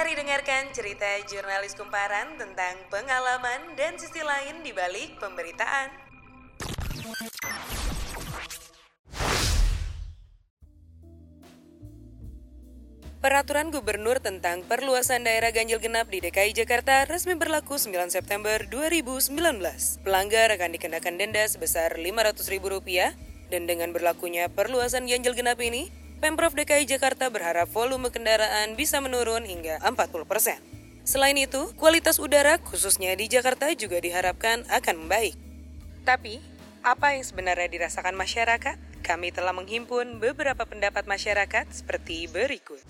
Mari dengarkan cerita jurnalis kumparan tentang pengalaman dan sisi lain di balik pemberitaan. Peraturan Gubernur tentang perluasan daerah ganjil genap di DKI Jakarta resmi berlaku 9 September 2019. Pelanggar akan dikenakan denda sebesar Rp500.000 dan dengan berlakunya perluasan ganjil genap ini, Pemprov DKI Jakarta berharap volume kendaraan bisa menurun hingga 40 persen. Selain itu, kualitas udara khususnya di Jakarta juga diharapkan akan membaik. Tapi, apa yang sebenarnya dirasakan masyarakat? Kami telah menghimpun beberapa pendapat masyarakat seperti berikut.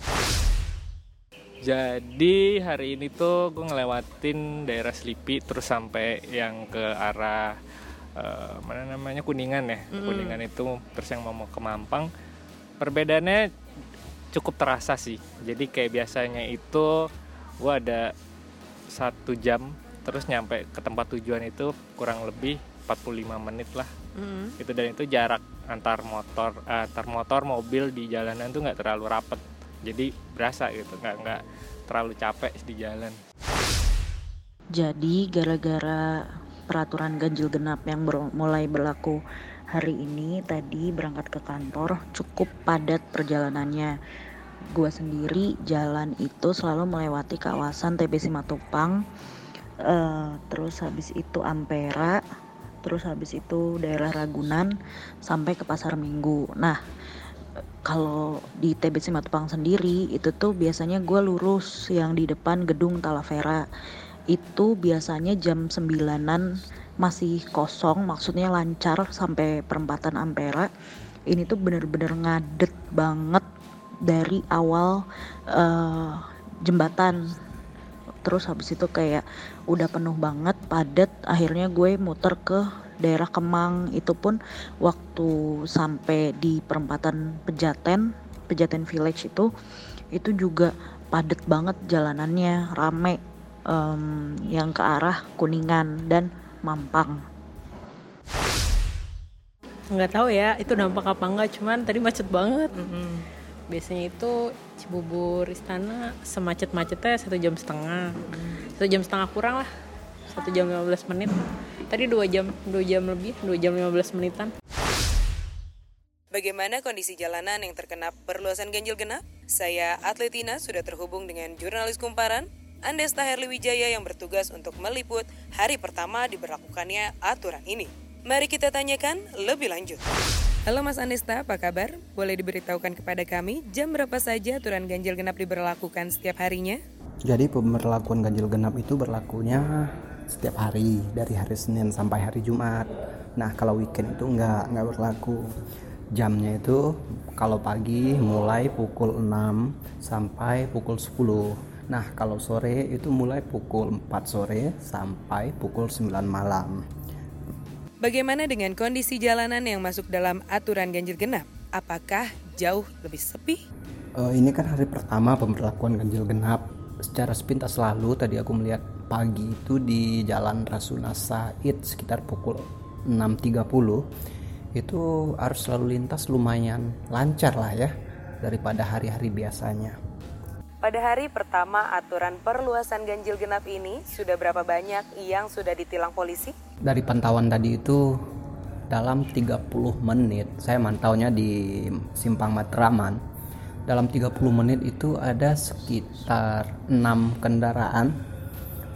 Jadi hari ini tuh gue ngelewatin daerah Selipi terus sampai yang ke arah uh, mana namanya Kuningan ya. Mm. Kuningan itu terus yang mau ke Mampang. Perbedaannya cukup terasa sih. Jadi kayak biasanya itu gue ada satu jam terus nyampe ke tempat tujuan itu kurang lebih 45 menit lah. Mm. Itu dan itu jarak antar motor antar motor mobil di jalanan tuh nggak terlalu rapet jadi berasa gitu nggak nggak terlalu capek di jalan jadi gara-gara peraturan ganjil genap yang ber mulai berlaku hari ini tadi berangkat ke kantor cukup padat perjalanannya gue sendiri jalan itu selalu melewati kawasan TBC Matupang uh, terus habis itu Ampera terus habis itu daerah Ragunan sampai ke Pasar Minggu. Nah, kalau di TBC Matupang sendiri itu tuh biasanya gue lurus yang di depan gedung Talavera itu biasanya jam sembilanan masih kosong maksudnya lancar sampai perempatan Ampera ini tuh bener-bener ngadet banget dari awal uh, jembatan. Terus habis itu kayak udah penuh banget padat akhirnya gue muter ke daerah Kemang. Itu pun waktu sampai di perempatan Pejaten Pejaten Village itu itu juga padat banget jalanannya rame um, yang ke arah Kuningan. Dan Mampang. Nggak tahu ya itu dampak apa enggak cuman tadi macet banget. Mm -hmm. biasanya itu Cibubur Istana semacet-macetnya satu jam setengah. Satu jam setengah kurang lah satu jam 15 menit. Tadi dua jam dua jam lebih dua jam 15 menitan. Bagaimana kondisi jalanan yang terkena perluasan ganjil genap? Saya Atletina sudah terhubung dengan jurnalis kumparan Andesta Herli Wijaya yang bertugas untuk meliput hari pertama diberlakukannya aturan ini. Mari kita tanyakan lebih lanjut. Halo Mas Anesta, apa kabar? Boleh diberitahukan kepada kami jam berapa saja aturan ganjil genap diberlakukan setiap harinya? Jadi pemberlakuan ganjil genap itu berlakunya setiap hari dari hari Senin sampai hari Jumat. Nah kalau weekend itu nggak nggak berlaku. Jamnya itu kalau pagi mulai pukul 6 sampai pukul 10. Nah kalau sore itu mulai pukul 4 sore sampai pukul 9 malam. Bagaimana dengan kondisi jalanan yang masuk dalam aturan ganjil genap? Apakah jauh lebih sepi? Uh, ini kan hari pertama pemberlakuan ganjil genap. Secara sepintas lalu tadi aku melihat pagi itu di Jalan Rasuna Said sekitar pukul 6.30 itu arus lalu lintas lumayan lancar lah ya daripada hari-hari biasanya. Pada hari pertama aturan perluasan ganjil genap ini, sudah berapa banyak yang sudah ditilang polisi? Dari pantauan tadi itu dalam 30 menit, saya mantaunya di Simpang Matraman. Dalam 30 menit itu ada sekitar 6 kendaraan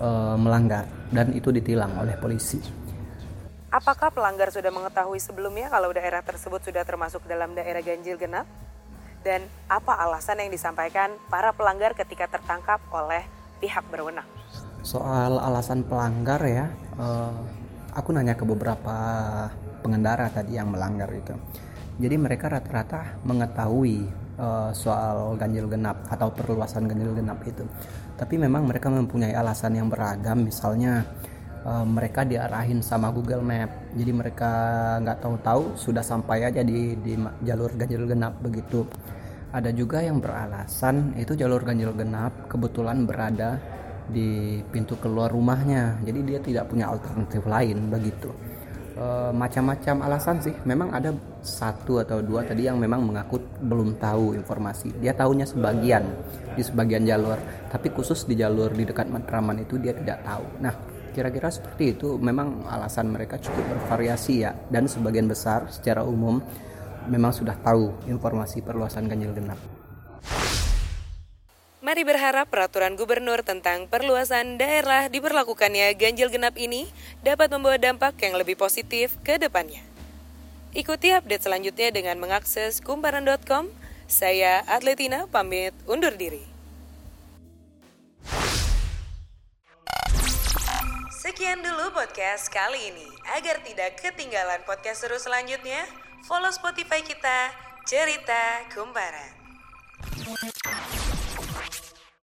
e, melanggar dan itu ditilang oleh polisi. Apakah pelanggar sudah mengetahui sebelumnya kalau daerah tersebut sudah termasuk dalam daerah ganjil genap? Dan apa alasan yang disampaikan para pelanggar ketika tertangkap oleh pihak berwenang? Soal alasan pelanggar ya, uh, aku nanya ke beberapa pengendara tadi yang melanggar itu. Jadi mereka rata-rata mengetahui uh, soal ganjil genap atau perluasan ganjil genap itu. Tapi memang mereka mempunyai alasan yang beragam, misalnya uh, mereka diarahin sama Google Map, jadi mereka nggak tahu-tahu sudah sampai aja di, di jalur ganjil genap begitu ada juga yang beralasan itu jalur ganjil genap kebetulan berada di pintu keluar rumahnya jadi dia tidak punya alternatif lain begitu Eh, macam-macam alasan sih. Memang ada satu atau dua tadi yang memang mengaku belum tahu informasi. Dia tahunya sebagian di sebagian jalur, tapi khusus di jalur di dekat Matraman itu dia tidak tahu. Nah, kira-kira seperti itu memang alasan mereka cukup bervariasi ya dan sebagian besar secara umum memang sudah tahu informasi perluasan ganjil genap. Mari berharap peraturan gubernur tentang perluasan daerah diberlakukannya ganjil genap ini dapat membawa dampak yang lebih positif ke depannya. Ikuti update selanjutnya dengan mengakses kumparan.com. Saya Atletina pamit undur diri. Sekian dulu podcast kali ini. Agar tidak ketinggalan podcast seru selanjutnya, follow Spotify kita, Cerita Kumparan.